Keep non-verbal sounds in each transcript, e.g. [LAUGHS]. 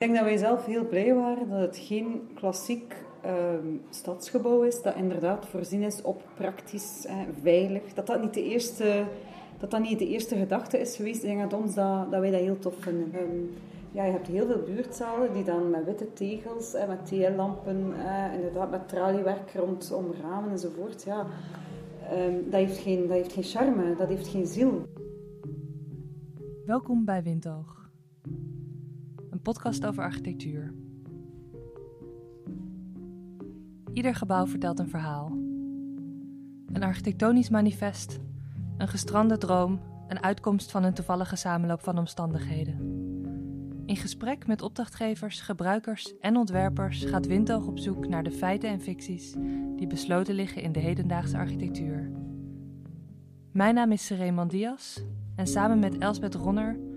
Ik denk dat wij zelf heel blij waren dat het geen klassiek ehm, stadsgebouw is, dat inderdaad voorzien is op praktisch, veilig. Dat dat niet de eerste, dat dat niet de eerste gedachte is geweest. Ik denk dat, ons dat, dat wij dat heel tof vinden. Ehm, ja, je hebt heel veel buurtzalen die dan met witte tegels, eh, met TL-lampen, inderdaad met traliewerk rondom ramen enzovoort. Ja, ehm, dat, heeft geen, dat heeft geen charme, dat heeft geen ziel. Welkom bij Windoog een podcast over architectuur. Ieder gebouw vertelt een verhaal. Een architectonisch manifest, een gestrande droom, een uitkomst van een toevallige samenloop van omstandigheden. In gesprek met opdrachtgevers, gebruikers en ontwerpers gaat Windoog op zoek naar de feiten en ficties die besloten liggen in de hedendaagse architectuur. Mijn naam is Sereen Dias en samen met Elsbeth Ronner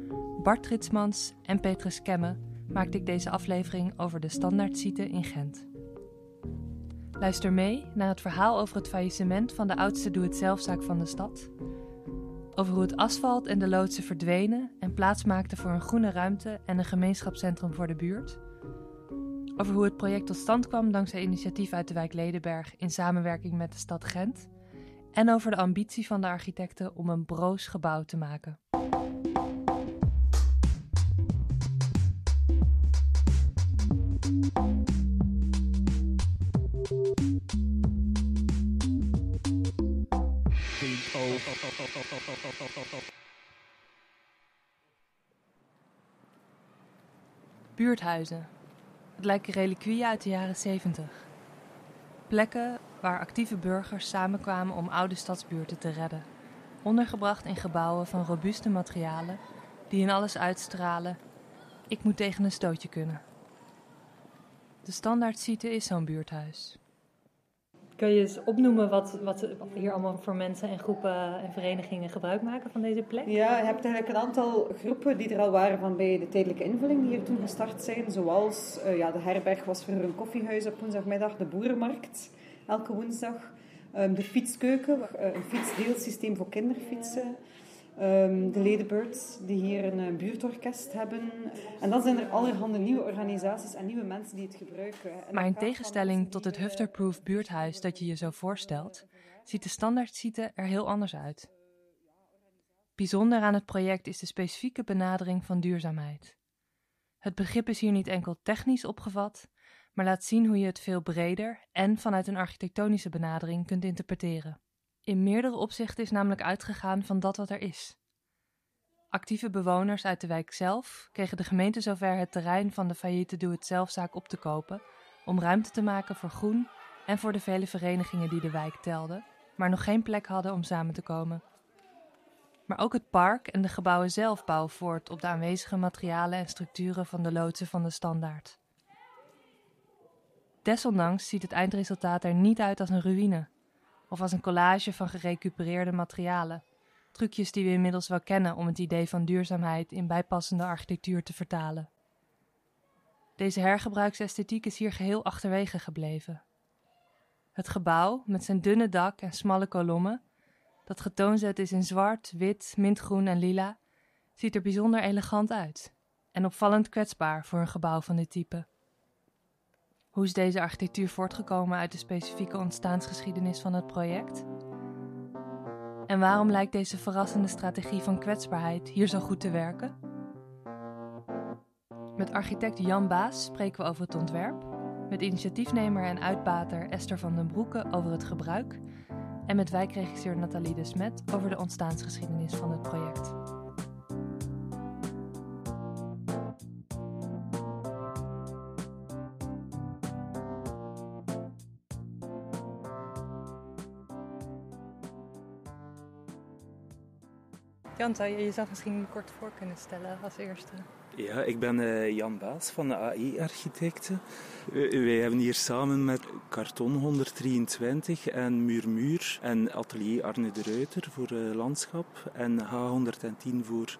Bart Ritsmans en Petrus Kemme maakte ik deze aflevering over de standaardsite in Gent. Luister mee naar het verhaal over het faillissement van de oudste doe-het-zelfzaak van de stad. Over hoe het asfalt en de loodsen verdwenen en plaats maakten voor een groene ruimte en een gemeenschapscentrum voor de buurt. Over hoe het project tot stand kwam dankzij initiatief uit de wijk Ledenberg in samenwerking met de stad Gent. En over de ambitie van de architecten om een broos gebouw te maken. Buurthuizen. Het lijken reliquieën uit de jaren 70. Plekken waar actieve burgers samenkwamen om oude stadsbuurten te redden. Ondergebracht in gebouwen van robuuste materialen die in alles uitstralen: ik moet tegen een stootje kunnen. De standaardsite is zo'n buurthuis. Kun je eens opnoemen wat, wat hier allemaal voor mensen en groepen en verenigingen gebruik maken van deze plek? Ja, je hebt eigenlijk een aantal groepen die er al waren van bij de tijdelijke invulling die hier toen gestart zijn. Zoals uh, ja, de herberg was voor een koffiehuis op woensdagmiddag, de boerenmarkt elke woensdag. Um, de fietskeuken, uh, een fietsdeelsysteem voor kinderfietsen. Um, de Ladybirds, die hier een uh, buurtorkest hebben. En dan zijn er allerhande nieuwe organisaties en nieuwe mensen die het gebruiken. maar in tegenstelling tot het Hufterproof buurthuis dat je je zo voorstelt, ziet de standaardsite er heel anders uit. Bijzonder aan het project is de specifieke benadering van duurzaamheid. Het begrip is hier niet enkel technisch opgevat, maar laat zien hoe je het veel breder en vanuit een architectonische benadering kunt interpreteren. In meerdere opzichten is namelijk uitgegaan van dat wat er is. Actieve bewoners uit de wijk zelf kregen de gemeente zover het terrein van de failliete doe-het-zelfzaak op te kopen om ruimte te maken voor groen en voor de vele verenigingen die de wijk telden, maar nog geen plek hadden om samen te komen. Maar ook het park en de gebouwen zelf bouwen voort op de aanwezige materialen en structuren van de loodsen van de standaard. Desondanks ziet het eindresultaat er niet uit als een ruïne, of als een collage van gerecupereerde materialen. Trucjes die we inmiddels wel kennen om het idee van duurzaamheid in bijpassende architectuur te vertalen. Deze hergebruiksesthetiek is hier geheel achterwege gebleven. Het gebouw, met zijn dunne dak en smalle kolommen, dat getoonzet is in zwart, wit, mintgroen en lila, ziet er bijzonder elegant uit en opvallend kwetsbaar voor een gebouw van dit type. Hoe is deze architectuur voortgekomen uit de specifieke ontstaansgeschiedenis van het project? En waarom lijkt deze verrassende strategie van kwetsbaarheid hier zo goed te werken? Met architect Jan Baas spreken we over het ontwerp, met initiatiefnemer en uitbater Esther van den Broeke over het gebruik en met wijkregisseur Nathalie de Smet over de ontstaansgeschiedenis van het project. Jan, zou je jezelf misschien kort voor kunnen stellen als eerste? Ja, ik ben uh, Jan Baas van de AI-architecten. wij hebben hier samen met Karton 123 en Murmuur en Atelier Arne de Ruiter voor uh, landschap en H110 voor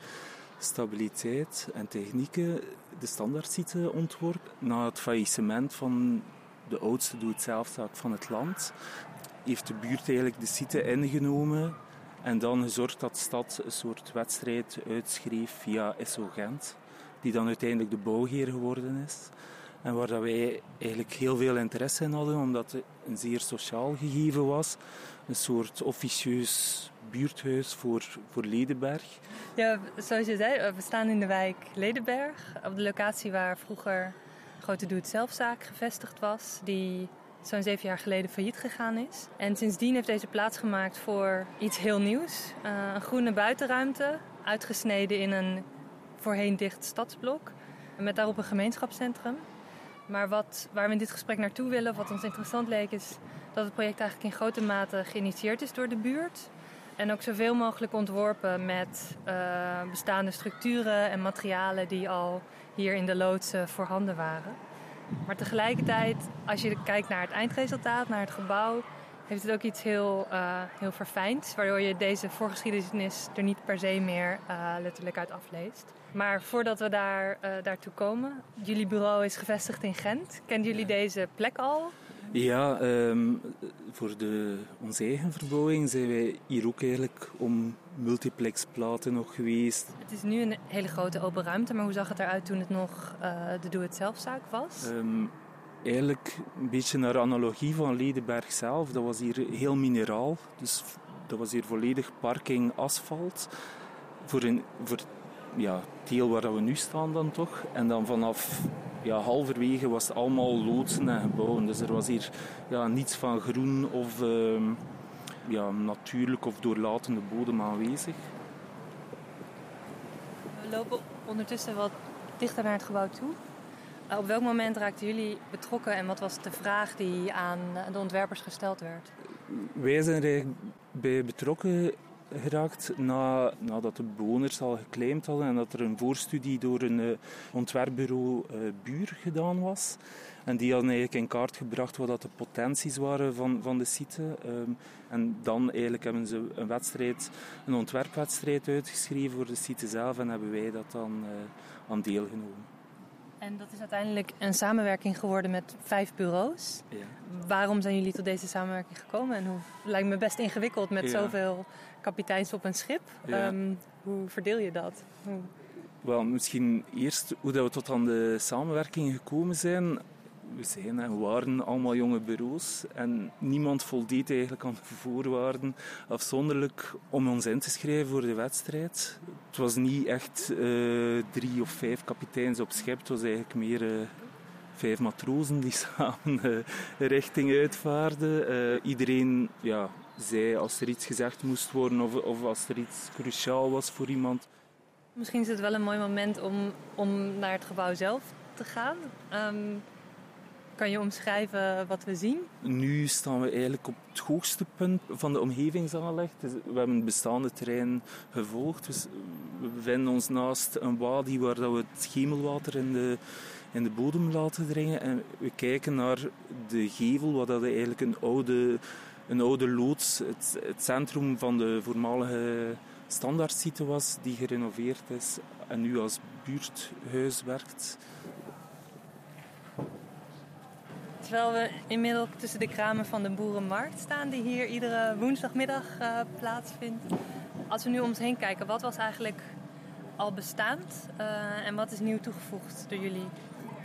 stabiliteit en technieken de standaardsite ontworpen. Na het faillissement van de oudste doe-het-zelfzaak van het land heeft de buurt eigenlijk de site ingenomen en dan gezorgd dat stad een soort wedstrijd uitschreef via SO Gent die dan uiteindelijk de bouwheer geworden is. En waar dat wij eigenlijk heel veel interesse in hadden, omdat het een zeer sociaal gegeven was. Een soort officieus buurthuis voor, voor Ledenberg. Ja, zoals je zei, we staan in de wijk Ledenberg. Op de locatie waar vroeger grote doe-het-zelfzaak gevestigd was. Die zo'n zeven jaar geleden failliet gegaan is. En sindsdien heeft deze plaats gemaakt voor iets heel nieuws. Uh, een groene buitenruimte, uitgesneden in een voorheen dicht stadsblok. Met daarop een gemeenschapscentrum. Maar wat, waar we in dit gesprek naartoe willen, wat ons interessant leek, is dat het project eigenlijk in grote mate geïnitieerd is door de buurt. En ook zoveel mogelijk ontworpen met uh, bestaande structuren en materialen die al hier in de loods voorhanden waren. Maar tegelijkertijd, als je kijkt naar het eindresultaat, naar het gebouw, heeft het ook iets heel, uh, heel verfijnd. Waardoor je deze voorgeschiedenis er niet per se meer uh, letterlijk uit afleest. Maar voordat we daar, uh, daartoe komen, jullie bureau is gevestigd in Gent. Kennen jullie deze plek al? Ja, um, voor de, onze eigen verbouwing zijn wij hier ook eigenlijk om multiplexplaten nog geweest. Het is nu een hele grote open ruimte, maar hoe zag het eruit toen het nog uh, de doe-het-zelfzaak was? Um, eigenlijk een beetje naar analogie van Ledenberg zelf. Dat was hier heel mineraal, dus dat was hier volledig parking asfalt. Voor, een, voor ja, het deel waar we nu staan dan toch. En dan vanaf ja, halverwege was het allemaal loodsen en gebouwen. Dus er was hier ja, niets van groen of uh, ja, natuurlijk of doorlatende bodem aanwezig. We lopen ondertussen wat dichter naar het gebouw toe. Uh, op welk moment raakten jullie betrokken en wat was de vraag die aan de ontwerpers gesteld werd? Wij zijn er bij betrokken geraakt na, nadat de bewoners al geclaimd hadden en dat er een voorstudie door een uh, ontwerpbureau uh, Buur gedaan was. En die hadden eigenlijk in kaart gebracht wat dat de potenties waren van, van de site. Um, en dan eigenlijk hebben ze een wedstrijd, een ontwerpwedstrijd uitgeschreven voor de site zelf en hebben wij dat dan uh, aan deelgenomen. En dat is uiteindelijk een samenwerking geworden met vijf bureaus. Ja. Waarom zijn jullie tot deze samenwerking gekomen? En hoe lijkt me best ingewikkeld met ja. zoveel kapiteins op een schip. Ja. Um, hoe verdeel je dat? Hoe... Wel, misschien eerst hoe dat we tot aan de samenwerking gekomen zijn. We zijn en waren allemaal jonge bureaus en niemand voldeed eigenlijk aan de voorwaarden afzonderlijk om ons in te schrijven voor de wedstrijd. Het was niet echt uh, drie of vijf kapiteins op schip, het was eigenlijk meer uh, vijf matrozen die [LAUGHS] samen uh, richting uitvaarden. iedereen ja, zei als er iets gezegd moest worden of, of als er iets cruciaal was voor iemand. Misschien is het wel een mooi moment om, om naar het gebouw zelf te gaan. Um, kan je omschrijven wat we zien? Nu staan we eigenlijk op het hoogste punt van de omgevingsaanleg. Dus we hebben het bestaande terrein gevolgd. Dus we bevinden ons naast een wadi waar we het schemelwater in de, in de bodem laten dringen. En we kijken naar de gevel, wat dat eigenlijk een oude een oude loods, het, het, centrum van de voormalige standaardsite was, die gerenoveerd is en nu als buurthuis werkt. Terwijl we inmiddels tussen de kramen van de Boerenmarkt staan, die hier iedere woensdagmiddag uh, plaatsvindt. Als we nu om ons heen kijken, wat was eigenlijk al bestaand uh, en wat is nieuw toegevoegd door jullie?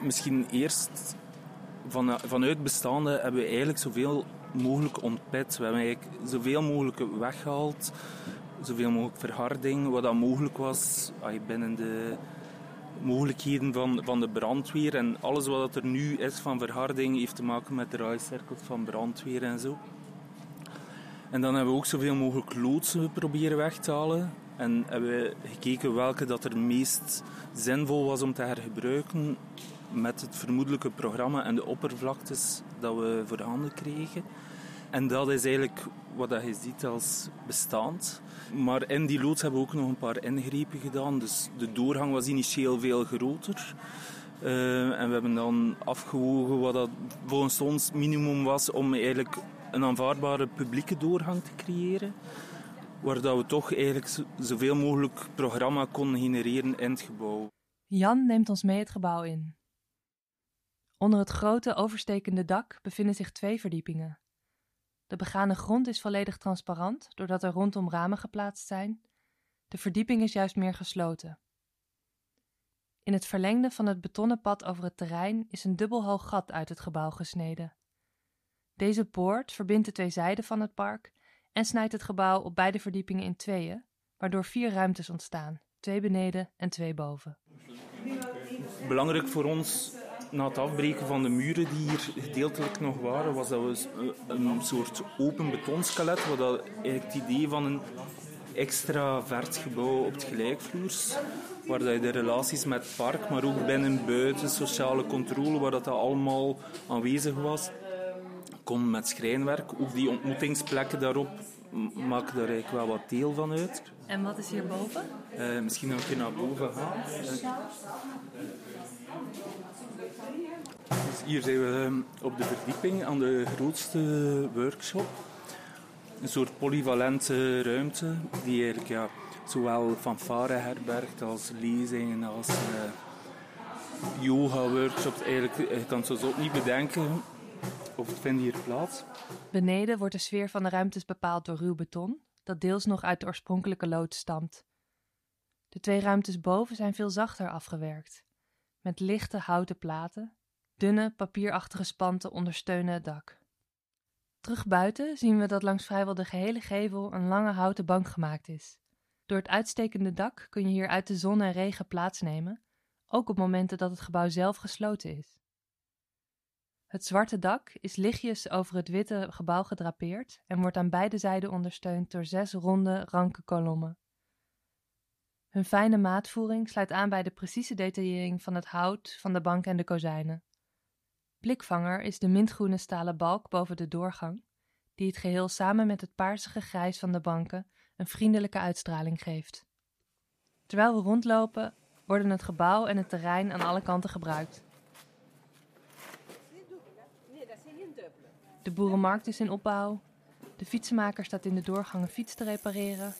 Misschien eerst van, vanuit bestaande hebben we eigenlijk zoveel mogelijk ontpet. We hebben eigenlijk zoveel mogelijk weggehaald, zoveel mogelijk verharding, wat dat mogelijk was binnen de mogelijkheden van, van de brandweer. En alles wat er nu is van verharding heeft te maken met draaicirkels van brandweer en zo. En dan hebben we ook zoveel mogelijk loodsen proberen weg te halen. En hebben we gekeken welke dat er meest zinvol was om te hergebruiken met het vermoedelijke programma en de oppervlaktes dat we voor handen kregen. En dat is eigenlijk wat je ziet als bestaand. Maar in die loods hebben we ook nog een paar ingrepen gedaan. Dus de doorgang was initieel veel groter. Uh, en we hebben dan afgewogen wat dat volgens ons minimum was om eigenlijk een aanvaardbare publieke doorgang te creëren. Waar dat we toch eigenlijk zoveel mogelijk programma konden genereren in het gebouw. Jan neemt ons mee het gebouw in. Onder het grote overstekende dak bevinden zich twee verdiepingen. De begane grond is volledig transparant, doordat er rondom ramen geplaatst zijn. De verdieping is juist meer gesloten. In het verlengde van het betonnen pad over het terrein is een dubbelhoog gat uit het gebouw gesneden. Deze poort verbindt de twee zijden van het park en snijdt het gebouw op beide verdiepingen in tweeën, waardoor vier ruimtes ontstaan: twee beneden en twee boven. Belangrijk voor ons na het afbreken van de muren die hier gedeeltelijk nog waren, was dat we een soort open betonskelet, wat dat eigenlijk het idee van een extra vert gebouw op het gelijkvloers, waar dat je de relaties met het park, maar ook binnen, buiten, sociale controle, waar dat, dat allemaal aanwezig was, kon met schrijnwerk. Ook die ontmoetingsplekken daarop maken daar eigenlijk wel wat deel van uit. En wat is hierboven? Uh, misschien nog een keer naar boven gaan. Hier zijn we ehm, op de verdieping aan de grootste workshop. Een soort polyvalente ruimte die eigenlijk ja, zowel fanfare herbergt als lezingen, als uh, yoga-workshops. Eigenlijk, je kan het zo niet bedenken of het vindt hier plaats. Beneden wordt de sfeer van de ruimtes bepaald door ruw beton, dat deels nog uit de oorspronkelijke loods stamt. De twee ruimtes boven zijn veel zachter afgewerkt, met lichte houten platen Dunne, papierachtige spanten ondersteunen het dak. Terug buiten zien we dat langs vrijwel de gehele gevel een lange houten bank gemaakt is. Door het uitstekende dak kun je hier uit de zon en regen plaatsnemen, ook op momenten dat het gebouw zelf gesloten is. Het zwarte dak is lichtjes over het witte gebouw gedrapeerd en wordt aan beide zijden ondersteund door zes ronde, ranke kolommen. Hun fijne maatvoering sluit aan bij de precieze detaillering van het hout van de bank en de kozijnen. Blikvanger is de mintgroene stalen balk boven de doorgang, die het geheel samen met het paarsige grijs van de banken een vriendelijke uitstraling geeft. Terwijl we rondlopen, worden het gebouw en het terrein aan alle kanten gebruikt. De boerenmarkt is in opbouw. De fietsenmaker staat in de doorgang een fiets te repareren.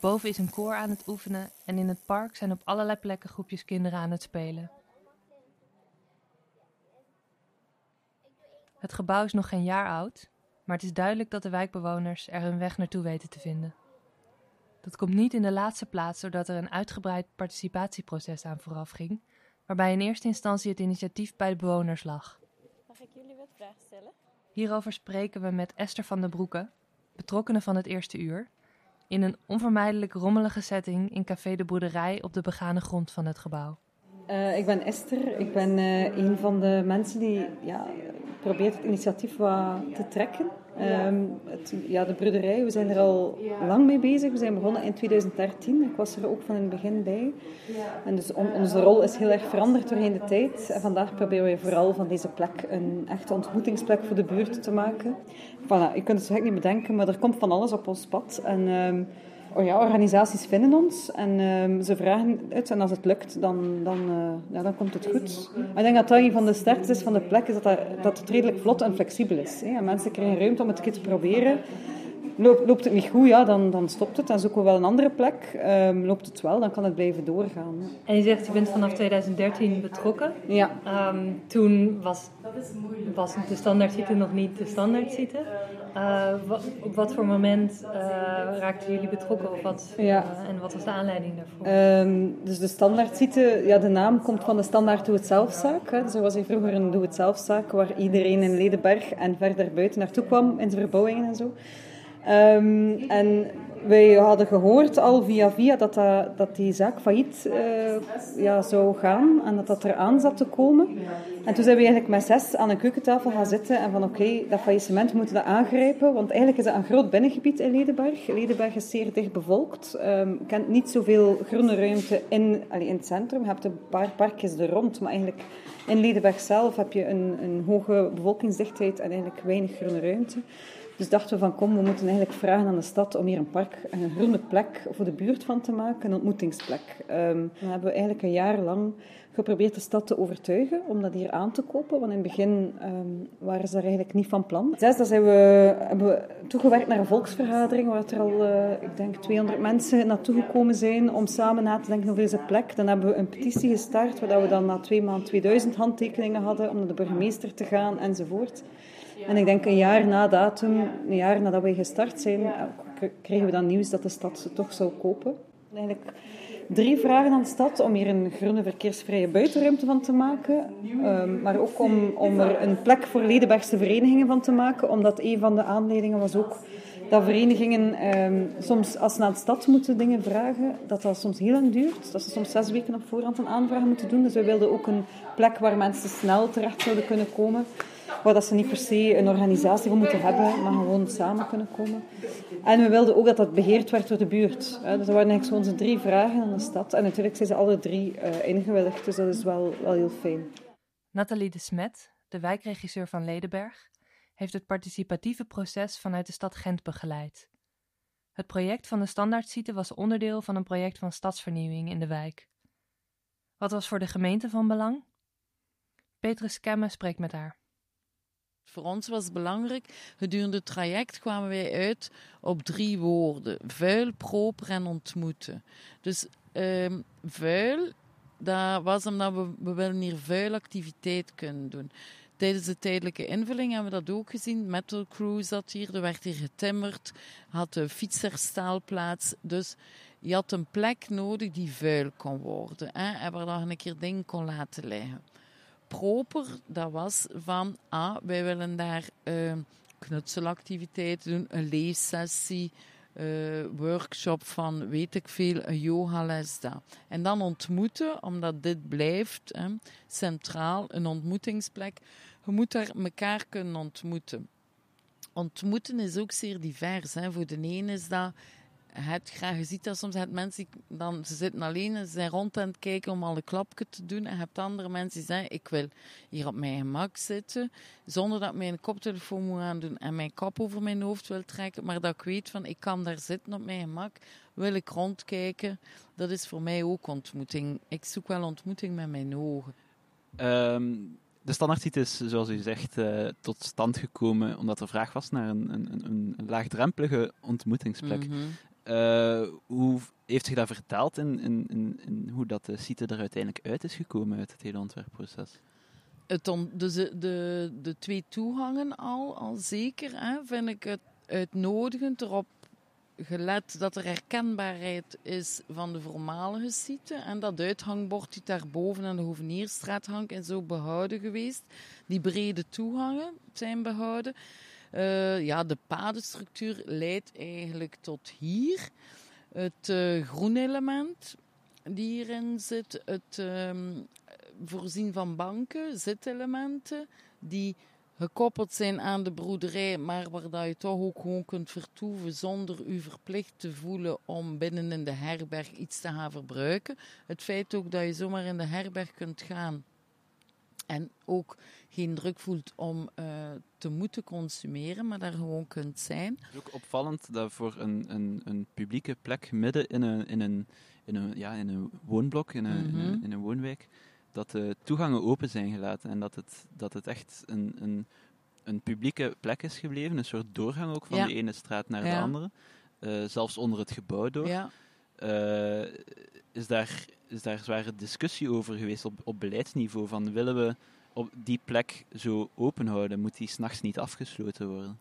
Boven is een koor aan het oefenen en in het park zijn op allerlei plekken groepjes kinderen aan het spelen. Het gebouw is nog geen jaar oud, maar het is duidelijk dat de wijkbewoners er hun weg naartoe weten te vinden. Dat komt niet in de laatste plaats doordat er een uitgebreid participatieproces aan vooraf ging, waarbij in eerste instantie het initiatief bij de bewoners lag. Mag ik jullie wat vragen stellen? Hierover spreken we met Esther van der Broeke, betrokkenen van het eerste uur, in een onvermijdelijk rommelige setting in Café de Boerderij op de begane grond van het gebouw. Uh, ik ben Esther. Ik ben uh, een van de mensen die ja, probeert het initiatief wat te trekken. Um, het, ja, de broederij, we zijn er al lang mee bezig. We zijn begonnen in 2013. Ik was er ook van in het begin bij. En dus on, onze rol is heel erg veranderd doorheen de tijd. En vandaag proberen we vooral van deze plek een echte ontmoetingsplek voor de buurt te maken. Voilà, je kunt het zo niet bedenken, maar er komt van alles op ons pad. En... Um, oh ja, organisaties vinden ons en um, ze vragen het. En als het lukt, dan, dan, uh, ja, dan komt het goed. ik denk dat dat een van de sterkste is van de plek, is dat, dat, dat het redelijk vlot en flexibel is. Hè. En mensen krijgen ruimte om het een keer te proberen. Loopt, loopt het niet goed, ja, dan, dan stopt het. Dan zoeken we wel een andere plek. Um, loopt het wel, dan kan het blijven doorgaan. En je zegt, je bent vanaf 2013 betrokken. Ja. Um, toen was, was de standaardsite nog niet de standaardsite. Uh, op wat voor moment uh, raakten jullie betrokken of wat, ja. uh, en wat was de aanleiding daarvoor? Um, dus de standaardsite, ja, de naam komt van de standaard doe-het-zelfzaak. Dus er was hier vroeger een doe-het-zelfzaak waar iedereen in Ledenberg en verder buiten naartoe kwam in zijn verbouwingen en zo. Um, en wij hadden gehoord al via via dat, dat, dat die zaak failliet uh, ja, zou gaan en dat dat eraan zat te komen. En toen zijn we eigenlijk met zes aan een keukentafel gaan zitten en van oké, dat faillissement moeten we aangrijpen, want eigenlijk is het een groot binnengebied in Ledenberg. Ledenberg is zeer dicht bevolkt, um, kent niet zoveel groene ruimte in, allee, in het centrum. Je hebt een paar parkjes er rond, maar eigenlijk in Ledenberg zelf heb je een, een hoge bevolkingsdichtheid en eigenlijk weinig groene ruimte. Dus dachten we van kom, we moeten eigenlijk vragen aan de stad om hier een park, een groene plek voor de buurt van te maken, een ontmoetingsplek. Um, dan hebben we eigenlijk een jaar lang geprobeerd de stad te overtuigen om dat hier aan te kopen, want in het begin um, waren ze daar eigenlijk niet van plan. Zes, dan zijn we, hebben we toegewerkt naar een volksvergadering waar er al, uh, ik denk, 200 mensen naartoe gekomen zijn om samen na te denken over deze plek. Dan hebben we een petitie gestart, waar we dan na twee maanden 2000 handtekeningen hadden om naar de burgemeester te gaan enzovoort. En ik denk een jaar na datum, een jaar nadat wij gestart zijn, kregen we dan nieuws dat de stad ze toch zou kopen. Eigenlijk drie vragen aan de stad om hier een groene verkeersvrije buitenruimte van te maken. Ehm, maar ook om, om er een plek voor Ledenbergse verenigingen van te maken. Omdat een van de aanleidingen was ook dat verenigingen ehm, soms, als ze naar de stad moeten dingen vragen, dat dat soms heel lang duurt. Dat ze soms zes weken op voorhand een aanvraag moeten doen. Dus wij wilden ook een plek waar mensen snel terecht zouden kunnen komen. Waar dat ze niet per se een organisatie voor moeten hebben, maar gewoon samen kunnen komen. En we wilden ook dat dat beheerd werd door de buurt. Dus dat waren eigenlijk zo onze drie vragen aan de stad. En natuurlijk zijn ze alle drie uh, ingewilligd, dus dat is wel, wel heel fijn. Nathalie de Smet, de wijkregisseur van Ledenberg, heeft het participatieve proces vanuit de stad Gent begeleid. Het project van de standaardsite was onderdeel van een project van stadsvernieuwing in de wijk. Wat was voor de gemeente van belang? Petrus Kemme spreekt met haar. Voor ons was belangrijk, gedurende het traject kwamen wij uit op drie woorden: vuil, proper en ontmoeten. Dus ehm, vuil, dat was omdat we, willen hier vuilactiviteit kunnen doen. Tijdens de tijdelijke invulling hebben we dat ook gezien. Metal Crew zat hier, er werd hier getimmerd, had de fietserstaalplaats. Dus je had een plek nodig die vuil kon worden hè, en waar je een keer dingen kon laten liggen. Proper, dat was van, ah, wij willen daar uh, knutselactiviteiten doen, een leessessie, uh, workshop van weet ik veel, een yogales. En dan ontmoeten, omdat dit blijft hè, centraal, een ontmoetingsplek. Je moet daar elkaar kunnen ontmoeten. Ontmoeten is ook zeer divers. Hè. Voor de ene is dat het graag. Je ziet dat soms het mensen dan ze zitten alleen en ze zijn rond aan het kijken om alle klapjes te doen. En je hebt andere mensen die zeggen: Ik wil hier op mijn gemak zitten, zonder dat ik mijn koptelefoon moet aandoen en mijn kop over mijn hoofd wil trekken. Maar dat ik weet van ik kan daar zitten op mijn gemak, wil ik rondkijken. Dat is voor mij ook ontmoeting. Ik zoek wel ontmoeting met mijn ogen. Um, de standaardsite is, zoals u zegt, uh, tot stand gekomen omdat er vraag was naar een, een, een, een laagdrempelige ontmoetingsplek. Mm uh, hoe heeft zich dat vertaald in, hoe dat de site er uiteindelijk uit is gekomen uit het hele ontwerpproces? Het dus de, de, de twee toegangen al, al zeker, hè, vind ik het uitnodigend erop gelet dat er herkenbaarheid is van de voormalige site. En dat uithangbord die daarboven aan de Hovenierstraat hangt en zo behouden geweest. Die brede toegangen zijn behouden. Uh, ja, de padenstructuur leidt eigenlijk tot hier. Het uh, groenelement die hierin zit, het um, voorzien van banken, zitelementen die gekoppeld zijn aan de broederij, maar waar dat je toch ook gewoon kunt vertoeven zonder u verplicht te voelen om binnen in de herberg iets te gaan verbruiken. Het feit ook dat je zomaar in de herberg kunt gaan en ook geen druk voelt om uh, te moeten consumeren, maar daar gewoon kunt zijn. Het is ook opvallend dat voor een, een, een publieke plek midden in een, in een, in een, ja, in een woonblok, in een, in, een, mhm. in een woonwijk, dat de toegangen open zijn gelaten en dat het, dat het echt een, een, een publieke plek is gebleven, een soort doorgang ook van ja. de ene straat naar de andere, uh, zelfs onder het gebouw door. Ja. Uh, is, daar, is daar zware discussie over geweest op, op beleidsniveau, van willen we op die plek zo open houden? Moet die s'nachts niet afgesloten worden?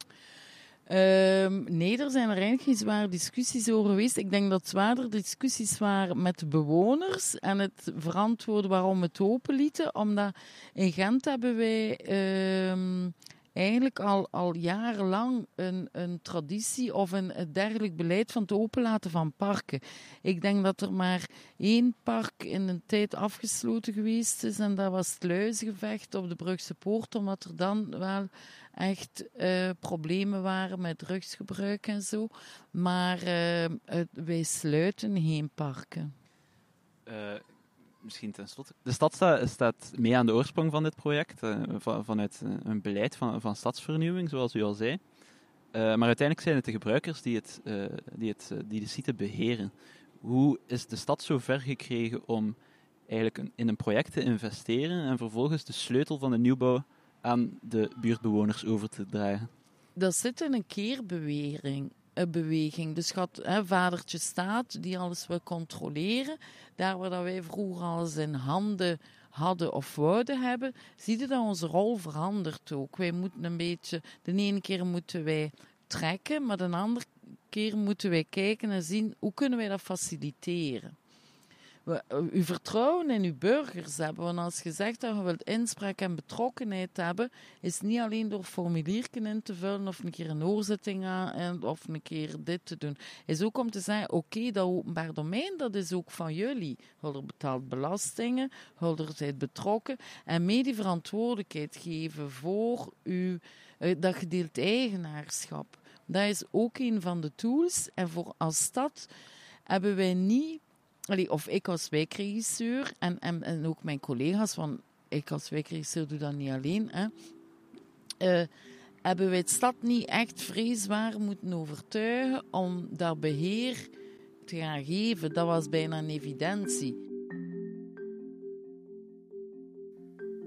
Um, nee, er zijn er eigenlijk geen zware discussies over geweest. Ik denk dat zwaarder discussies waren met bewoners en het verantwoorden waarom we het open lieten. Omdat in Gent hebben wij um, eigenlijk al, al jarenlang een, een traditie of een, dergelijk beleid van het openlaten van parken. Ik denk dat er maar één park in een tijd afgesloten geweest is en dat was het Luizengevecht op de Brugse Poort, omdat er dan wel echt uh, problemen waren met drugsgebruik en zo. Maar uh, wij sluiten geen parken. Uh, misschien. De stad staat, mee aan de oorsprong van dit project, van, vanuit een beleid van, van stadsvernieuwing, zoals u al zei. Uh, maar uiteindelijk zijn het de gebruikers die, het, die, het, die de site beheren. Hoe is de stad zo ver gekregen om eigenlijk in een project te investeren en vervolgens de sleutel van de nieuwbouw aan de buurtbewoners over te dragen? Dat zit in een keerbeweging beweging. Dus hè, vadertje staat die alles wil controleren. Daar waar dat wij vroeger alles in handen hadden of wouden hebben, zie je dat onze rol verandert ook. Wij moeten een beetje, de ene keer moeten wij trekken, maar de andere keer moeten wij kijken en zien hoe kunnen wij dat faciliteren. U vertrouwen in uw burgers hebben. Want als je zegt dat je wilt inspraak en betrokkenheid hebben, is niet alleen door formulierken in te vullen of een keer een hoorzitting aan of een keer dit te doen. Is ook om te zeggen, oké, dat openbaar domein, dat is ook van jullie. Hulder betaalt belastingen, Hulder zijt betrokken en mee die verantwoordelijkheid geven voor uw, uh, dat gedeeld eigenaarschap. Dat is ook een van de tools. En voor als stad hebben wij niet of ik als wijkregisseur en, en, ook mijn collega's, want ik als wijkregisseur doe dat niet alleen, hè, uh, hebben wij het stad niet echt vreesbaar moeten overtuigen om dat beheer te gaan geven. Dat was bijna een evidentie.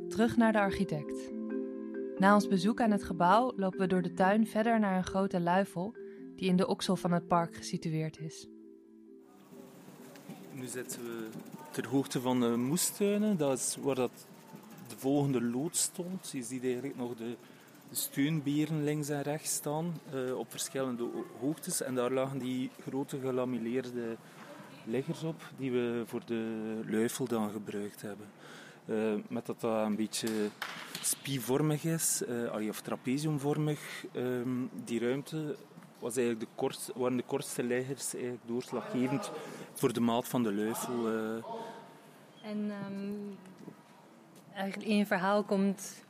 Terug naar de architect. Na ons bezoek aan het gebouw lopen we door de tuin verder naar een grote luifel die in de oksel van het park gesitueerd is. Nu zitten we ter hoogte van de moestuinen. Dat is waar dat de volgende lood stond. Je ziet eigenlijk nog de, de links en rechts staan uh, op verschillende hoogtes. En daar lagen die grote gelamineerde liggers op die we voor de luifel dan gebruikt hebben. Uh, met dat dat een beetje spievormig is, uh, of trapeziumvormig, uh, die ruimte was eigenlijk de kort, waren de kortste leggers eigenlijk doorslaggevend voor de maat van de luifel. Uh. En um, eigenlijk in je verhaal komt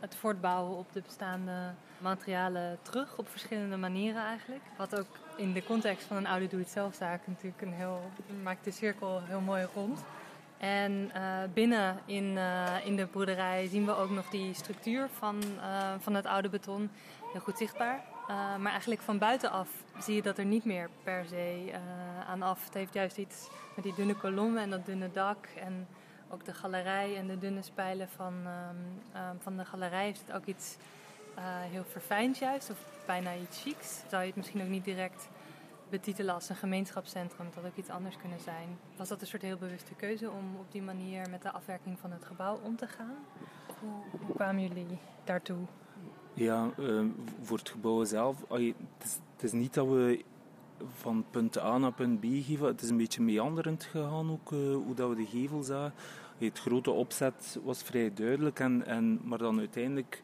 het voortbouwen op de bestaande materialen terug op verschillende manieren eigenlijk. Wat ook in de context van een oude doe-het-zelfzaak natuurlijk een heel, maakt de cirkel heel mooi rond. En uh, binnen in, uh, in de boerderij zien we ook nog die structuur van, van het oude beton heel goed zichtbaar. Uh, maar eigenlijk van buitenaf zie je dat er niet meer per se uh, aan af. Het heeft juist iets met die dunne kolommen en dat dunne dak. En ook de galerij en de dunne spijlen van, um, um, van de galerij heeft het ook iets uh, heel verfijnd juist. Of bijna iets chics. Zou je het misschien ook niet direct betitelen als een gemeenschapscentrum. Dat had ook iets anders kunnen zijn. Was dat een soort heel bewuste keuze om op die manier met de afwerking van het gebouw om te gaan? Hoe, hoe kwamen jullie daartoe? Ja, uh, voor het gebouw zelf. Het, is, het, is, niet dat we van punt A naar punt B geven. Het is een beetje meanderend gegaan ook, uh, hoe dat we de gevel zagen. Het grote opzet was vrij duidelijk, en, en, maar dan uiteindelijk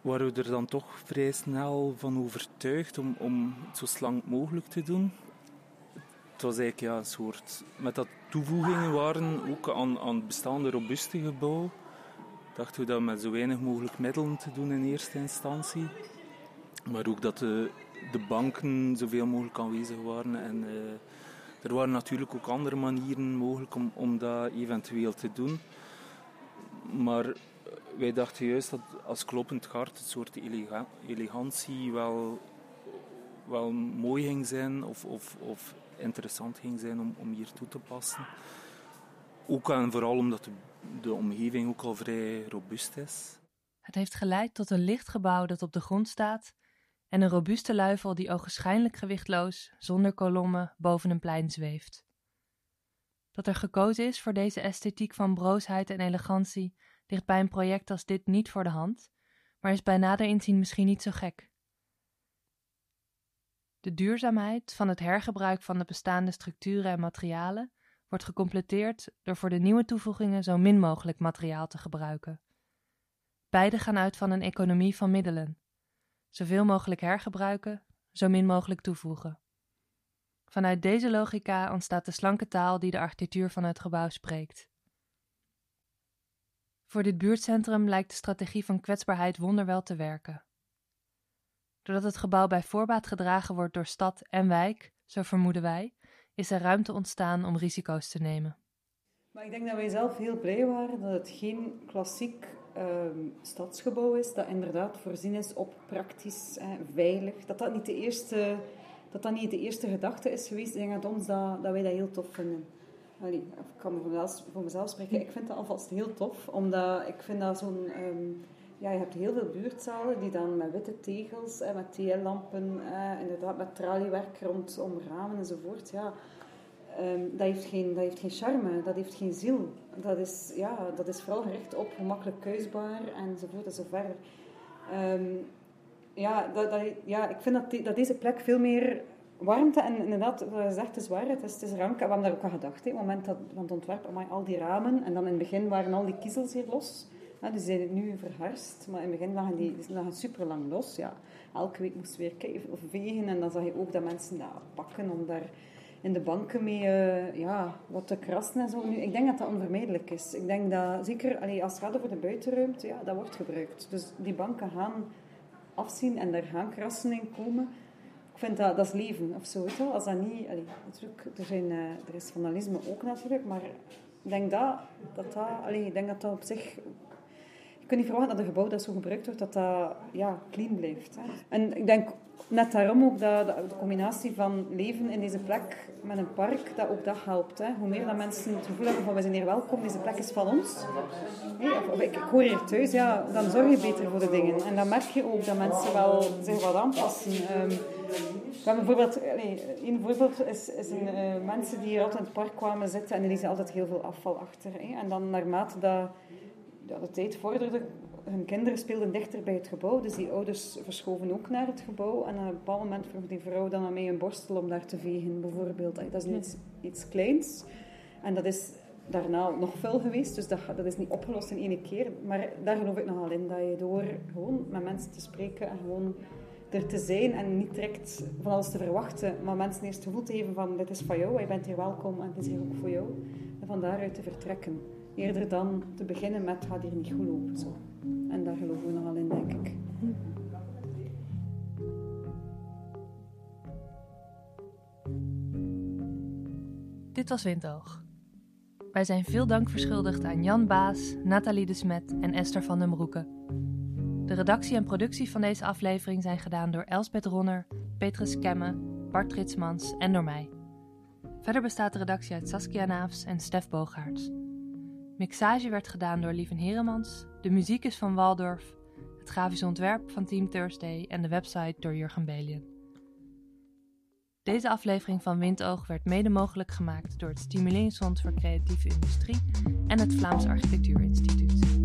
waren we er dan toch vrij snel van overtuigd om, om het zo slank mogelijk te doen. Het was eigenlijk ja, een soort... Met dat toevoegingen waren ook aan, aan het bestaande robuuste gebouw dachten we dat met zo weinig mogelijk middelen te doen in eerste instantie. Maar ook dat de, de banken zoveel mogelijk aanwezig waren. En uh, er waren natuurlijk ook andere manieren mogelijk om, om dat eventueel te doen. Maar wij dachten juist dat als kloppend hart het soort elega elegantie wel, wel mooi ging zijn of, of, of interessant ging zijn om, om hier toe te passen. Ook en vooral omdat de de omgeving ook al vrij robuust is. Het heeft geleid tot een licht gebouw dat op de grond staat en een robuuste luifel die ogenschijnlijk gewichtloos, zonder kolommen, boven een plein zweeft. Dat er gekozen is voor deze esthetiek van broosheid en elegantie ligt bij een project als dit niet voor de hand, maar is bij nader inzien misschien niet zo gek. De duurzaamheid van het hergebruik van de bestaande structuren en materialen wordt gecompleteerd door voor de nieuwe toevoegingen zo min mogelijk materiaal te gebruiken. Beide gaan uit van een economie van middelen. Zoveel mogelijk hergebruiken, zo min mogelijk toevoegen. Vanuit deze logica ontstaat de slanke taal die de architectuur van het gebouw spreekt. Voor dit buurtcentrum lijkt de strategie van kwetsbaarheid wonderwel te werken. Doordat het gebouw bij voorbaat gedragen wordt door stad en wijk, zo vermoeden wij, is er ruimte ontstaan om risico's te nemen. Maar ik denk dat wij zelf heel blij waren dat het geen klassiek ehm, stadsgebouw is, dat inderdaad voorzien is op praktisch, eh, veilig. Dat dat niet de eerste, dat dat niet de eerste gedachte is geweest. Ik denk dat, ons dat, dat wij dat heel tof vinden. Allee, ik kan voor mezelf, voor mezelf spreken. Ik vind dat alvast heel tof, omdat ik vind dat zo'n... Um, ja, je hebt heel veel buurtzalen die dan met witte tegels, en met TL-lampen, eh, inderdaad met traliewerk rondom ramen enzovoort. Ja, um, dat, heeft geen, dat heeft geen charme, dat heeft geen ziel. Dat is, ja, dat is vooral gericht op gemakkelijk keusbaar enzovoort enzoverder. Um, ja, dat, dat, ja, ik vind dat, dat deze plek veel meer warmte en inderdaad, wat je zegt, is waar, het is, het is rank. We hebben daar ook aan gedacht, op het moment dat, van het ontwerp, al die ramen, en dan in het begin waren al die kiezels hier los. Ja, die zijn nu verharst, maar in het begin lagen die, die lagen super lang los. Ja. Elke week moesten we weer of vegen en dan zag je ook dat mensen dat pakken om daar in de banken mee uh, ja, wat te krassen en zo. Nu, ik denk dat dat onvermijdelijk is. Ik denk dat, zeker allee, als het gaat over de buitenruimte, ja, dat wordt gebruikt. Dus die banken gaan afzien en daar gaan krassen in komen. Ik vind dat, dat is leven of zo. Als dat niet, natuurlijk, er, zijn, uh, er is vandalisme ook natuurlijk, maar ik denk dat dat, dat, ik denk dat, dat op zich je kunt niet verwachten dat een gebouw dat zo gebruikt wordt, dat dat ja, clean blijft. En ik denk net daarom ook dat, de combinatie van leven in deze plek met een park, dat ook dat helpt. Hè. Hoe meer dat mensen het gevoel hebben van we zijn hier welkom, deze plek is van ons. of, ik, hoor hier thuis, ja, dan zorg je beter voor de dingen. En dan merk je ook dat mensen wel zich wat aanpassen. Um, bijvoorbeeld, nee, een voorbeeld is, is een, uh, mensen die hier altijd in het park kwamen zitten en die liezen altijd heel veel afval achter. Hè. En dan naarmate dat ja, de tijd vorderde, hun kinderen speelden dichter bij het gebouw, dus die ouders verschoven ook naar het gebouw. En op een bepaald moment vroeg die vrouw dan aan mij een borstel om daar te vegen, bijvoorbeeld. Dat is iets, iets kleins. En dat is daarna nog veel geweest, dus dat, dat is niet opgelost in één keer. Maar daar geloof ik nogal in, dat je door gewoon met mensen te spreken en gewoon er te zijn en niet direct van alles te verwachten, maar mensen eerst het gevoel te geven van dit is van jou, je bent hier welkom en het is hier ook voor jou. En van daaruit te vertrekken. Eerder dan te beginnen met gaat hier niet goed lopen. Zo. En daar geloven we nogal in, denk ik. Dit was Windoog. Wij zijn veel dank verschuldigd aan Jan Baas, Nathalie de Smet en Esther van den Broeke. De redactie en productie van deze aflevering zijn gedaan door Elsbeth Ronner, Petrus Kemme, Bart Ritsmans en door mij. Verder bestaat de redactie uit Saskia Naafs en Stef Boogaerts. Mixage werd gedaan door Lieven Heremans, de muziek is van Waldorf, het grafisch ontwerp van Team Thursday en de website door Jurgen Belien. Deze aflevering van Windoog werd mede mogelijk gemaakt door het Stimuleringsfonds voor Creatieve Industrie en het Vlaams Architectuurinstituut.